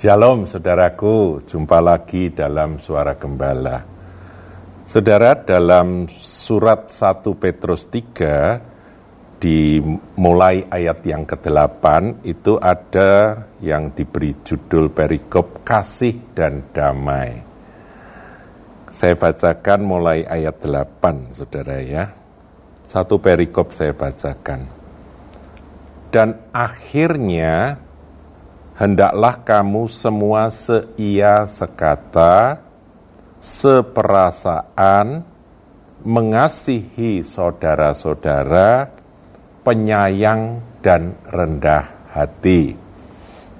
Shalom saudaraku, jumpa lagi dalam Suara Gembala. Saudara, dalam surat 1 Petrus 3, dimulai ayat yang ke-8, itu ada yang diberi judul perikop kasih dan damai. Saya bacakan mulai ayat 8, saudara ya. Satu perikop saya bacakan. Dan akhirnya hendaklah kamu semua seia sekata, seperasaan, mengasihi saudara-saudara, penyayang dan rendah hati.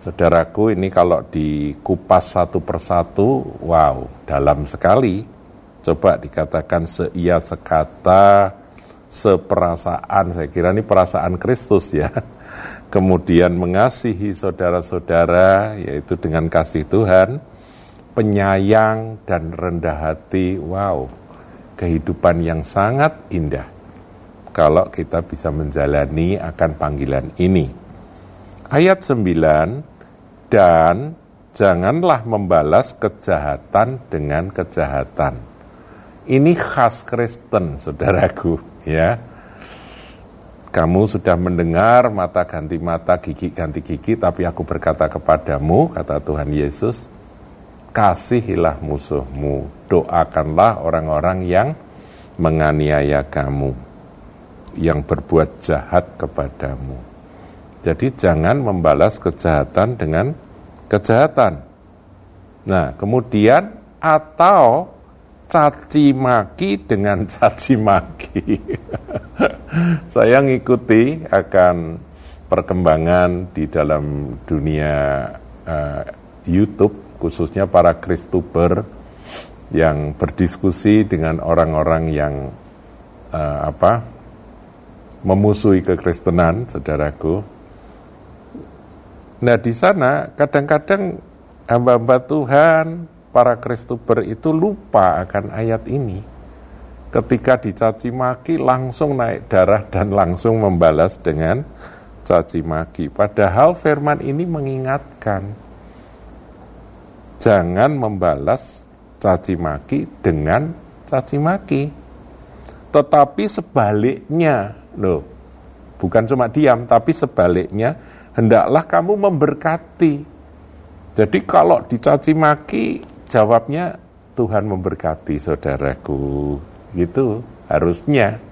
Saudaraku ini kalau dikupas satu persatu, wow, dalam sekali. Coba dikatakan seia sekata, seperasaan, saya kira ini perasaan Kristus ya kemudian mengasihi saudara-saudara, yaitu dengan kasih Tuhan, penyayang dan rendah hati. Wow, kehidupan yang sangat indah kalau kita bisa menjalani akan panggilan ini. Ayat 9, dan janganlah membalas kejahatan dengan kejahatan. Ini khas Kristen, saudaraku, ya kamu sudah mendengar mata ganti mata, gigi ganti gigi, tapi aku berkata kepadamu, kata Tuhan Yesus, kasihilah musuhmu, doakanlah orang-orang yang menganiaya kamu, yang berbuat jahat kepadamu. Jadi jangan membalas kejahatan dengan kejahatan. Nah, kemudian atau caci maki dengan caci maki. Saya ngikuti akan perkembangan di dalam dunia uh, YouTube khususnya para Kristuber yang berdiskusi dengan orang-orang yang uh, apa memusuhi kekristenan, saudaraku. Nah di sana kadang-kadang hamba-hamba Tuhan para Kristuber itu lupa akan ayat ini. Ketika dicaci maki langsung naik darah dan langsung membalas dengan caci maki. Padahal firman ini mengingatkan jangan membalas caci maki dengan caci maki. Tetapi sebaliknya, loh, bukan cuma diam, tapi sebaliknya hendaklah kamu memberkati. Jadi kalau dicaci maki Jawabnya Tuhan memberkati saudaraku. Gitu harusnya.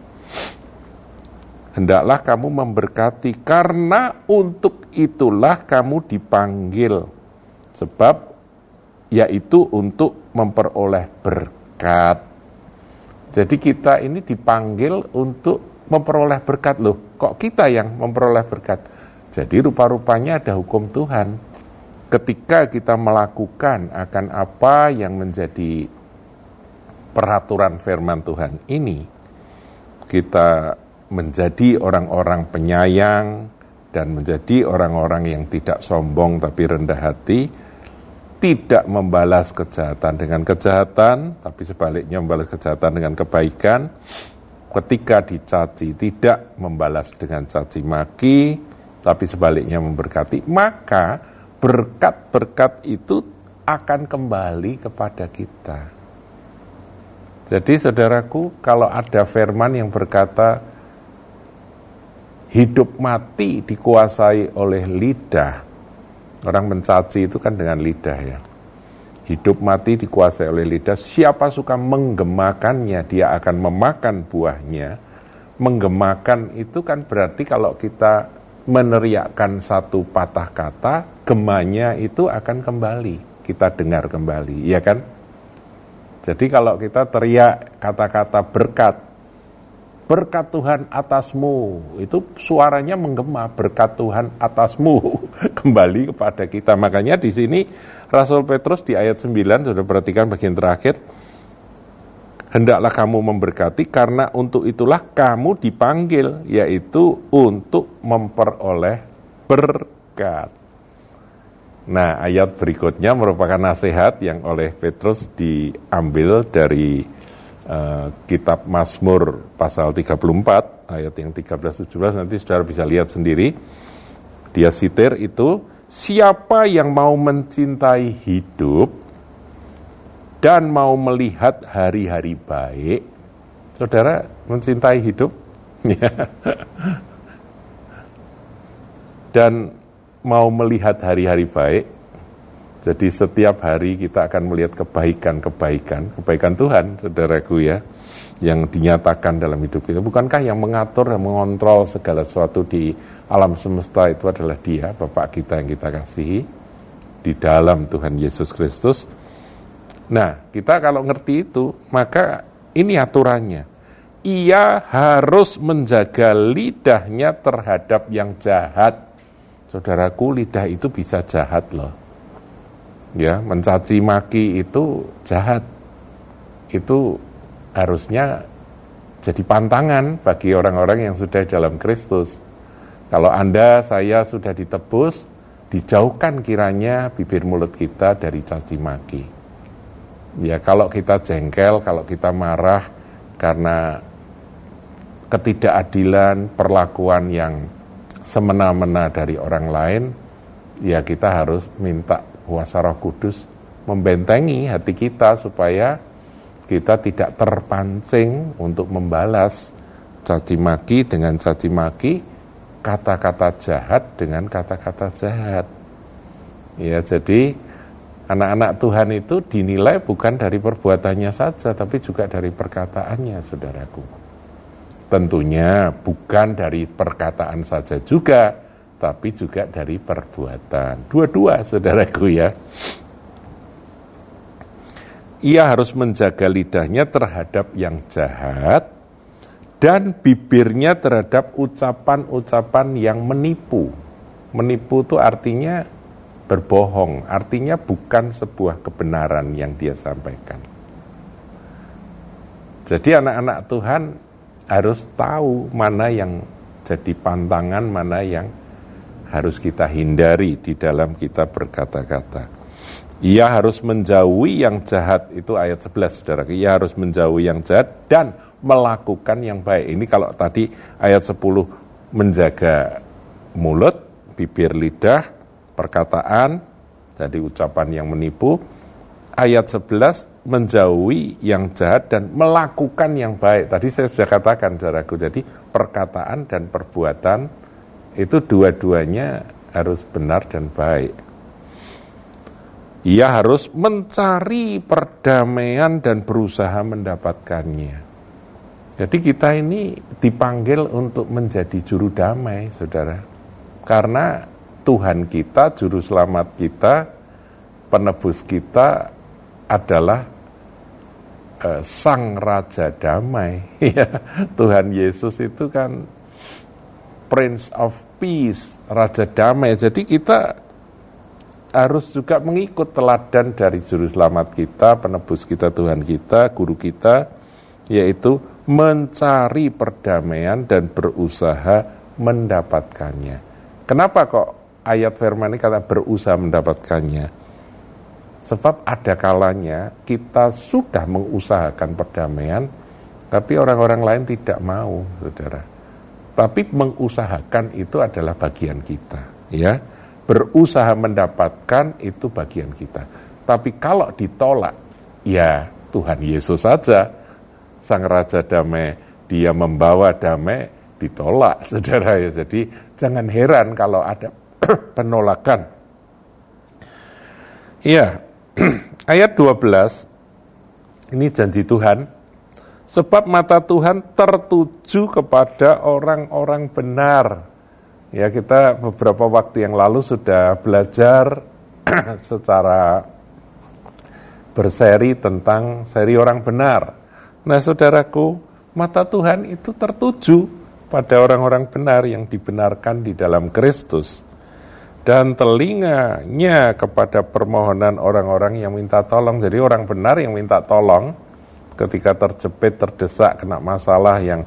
Hendaklah kamu memberkati karena untuk itulah kamu dipanggil. Sebab yaitu untuk memperoleh berkat. Jadi kita ini dipanggil untuk memperoleh berkat loh. Kok kita yang memperoleh berkat? Jadi rupa-rupanya ada hukum Tuhan ketika kita melakukan akan apa yang menjadi peraturan firman Tuhan ini, kita menjadi orang-orang penyayang dan menjadi orang-orang yang tidak sombong tapi rendah hati, tidak membalas kejahatan dengan kejahatan, tapi sebaliknya membalas kejahatan dengan kebaikan. Ketika dicaci, tidak membalas dengan caci maki, tapi sebaliknya memberkati, maka berkat-berkat itu akan kembali kepada kita. Jadi saudaraku, kalau ada firman yang berkata hidup mati dikuasai oleh lidah, orang mencaci itu kan dengan lidah ya. Hidup mati dikuasai oleh lidah, siapa suka menggemakannya, dia akan memakan buahnya. Menggemakan itu kan berarti kalau kita meneriakkan satu patah kata, gemanya itu akan kembali. Kita dengar kembali, ya kan? Jadi kalau kita teriak kata-kata berkat, berkat Tuhan atasmu, itu suaranya menggema, berkat Tuhan atasmu, kembali kepada kita. Makanya di sini Rasul Petrus di ayat 9, sudah perhatikan bagian terakhir, hendaklah kamu memberkati karena untuk itulah kamu dipanggil yaitu untuk memperoleh berkat. Nah, ayat berikutnya merupakan nasihat yang oleh Petrus diambil dari uh, kitab Mazmur pasal 34 ayat yang 13 17 nanti Saudara bisa lihat sendiri. Dia sitir itu siapa yang mau mencintai hidup dan mau melihat hari-hari baik, saudara mencintai hidup, dan mau melihat hari-hari baik, jadi setiap hari kita akan melihat kebaikan-kebaikan, kebaikan Tuhan, saudaraku ya, yang dinyatakan dalam hidup kita. Bukankah yang mengatur dan mengontrol segala sesuatu di alam semesta itu adalah dia, Bapak kita yang kita kasihi, di dalam Tuhan Yesus Kristus. Nah, kita kalau ngerti itu, maka ini aturannya ia harus menjaga lidahnya terhadap yang jahat. Saudaraku, lidah itu bisa jahat loh. Ya, mencaci maki itu jahat. Itu harusnya jadi pantangan bagi orang-orang yang sudah dalam Kristus. Kalau Anda, saya sudah ditebus, dijauhkan kiranya bibir mulut kita dari caci maki. Ya, kalau kita jengkel, kalau kita marah karena ketidakadilan, perlakuan yang semena-mena dari orang lain, ya kita harus minta kuasa roh kudus membentengi hati kita supaya kita tidak terpancing untuk membalas caci maki dengan caci maki, kata-kata jahat dengan kata-kata jahat. Ya, jadi anak-anak Tuhan itu dinilai bukan dari perbuatannya saja, tapi juga dari perkataannya, saudaraku. Tentunya bukan dari perkataan saja juga, tapi juga dari perbuatan. Dua-dua, saudaraku ya. Ia harus menjaga lidahnya terhadap yang jahat dan bibirnya terhadap ucapan-ucapan yang menipu. Menipu itu artinya berbohong, artinya bukan sebuah kebenaran yang dia sampaikan. Jadi anak-anak Tuhan harus tahu mana yang jadi pantangan, mana yang harus kita hindari di dalam kita berkata-kata. Ia harus menjauhi yang jahat, itu ayat 11 saudara. Ia harus menjauhi yang jahat dan melakukan yang baik. Ini kalau tadi ayat 10 menjaga mulut, bibir lidah, perkataan, jadi ucapan yang menipu. Ayat 11 menjauhi yang jahat dan melakukan yang baik. Tadi saya sudah katakan, saudaraku, jadi perkataan dan perbuatan itu dua-duanya harus benar dan baik. Ia harus mencari perdamaian dan berusaha mendapatkannya. Jadi kita ini dipanggil untuk menjadi juru damai, saudara. Karena Tuhan kita, juru selamat kita, penebus kita adalah uh, sang raja damai. Ya Tuhan Yesus itu kan Prince of Peace raja damai. Jadi kita harus juga mengikut teladan dari juru selamat kita penebus kita Tuhan kita guru kita yaitu mencari perdamaian dan berusaha mendapatkannya. Kenapa kok ayat firman ini kata berusaha mendapatkannya Sebab ada kalanya kita sudah mengusahakan perdamaian, tapi orang-orang lain tidak mau, saudara. Tapi mengusahakan itu adalah bagian kita, ya. Berusaha mendapatkan itu bagian kita. Tapi kalau ditolak, ya Tuhan Yesus saja, Sang Raja Damai, dia membawa damai, ditolak, saudara ya. Jadi jangan heran kalau ada penolakan. Iya, ayat 12 ini janji Tuhan sebab mata Tuhan tertuju kepada orang-orang benar. Ya, kita beberapa waktu yang lalu sudah belajar secara berseri tentang seri orang benar. Nah, saudaraku, mata Tuhan itu tertuju pada orang-orang benar yang dibenarkan di dalam Kristus dan telinganya kepada permohonan orang-orang yang minta tolong. Jadi orang benar yang minta tolong ketika terjepit, terdesak, kena masalah yang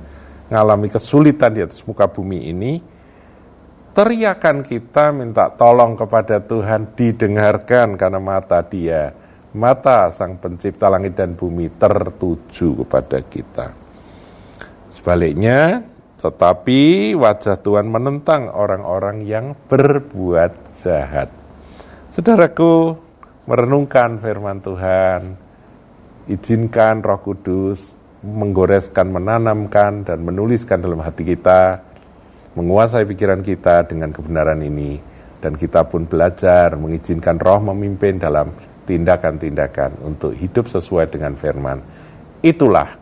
mengalami kesulitan di atas muka bumi ini, teriakan kita minta tolong kepada Tuhan didengarkan karena mata dia, mata sang pencipta langit dan bumi tertuju kepada kita. Sebaliknya, Tetapi wajah Tuhan menentang orang-orang yang berbuat jahat. Saudaraku, merenungkan firman Tuhan, izinkan Roh Kudus menggoreskan, menanamkan, dan menuliskan dalam hati kita, menguasai pikiran kita dengan kebenaran ini, dan kita pun belajar mengizinkan Roh memimpin dalam tindakan-tindakan untuk hidup sesuai dengan firman. Itulah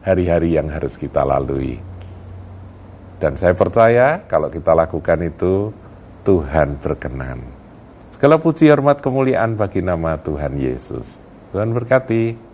hari-hari yang harus kita lalui. Dan saya percaya kalau kita lakukan itu, Tuhan berkenan. Segala puji hormat kemuliaan bagi nama Tuhan Yesus. Tuhan berkati.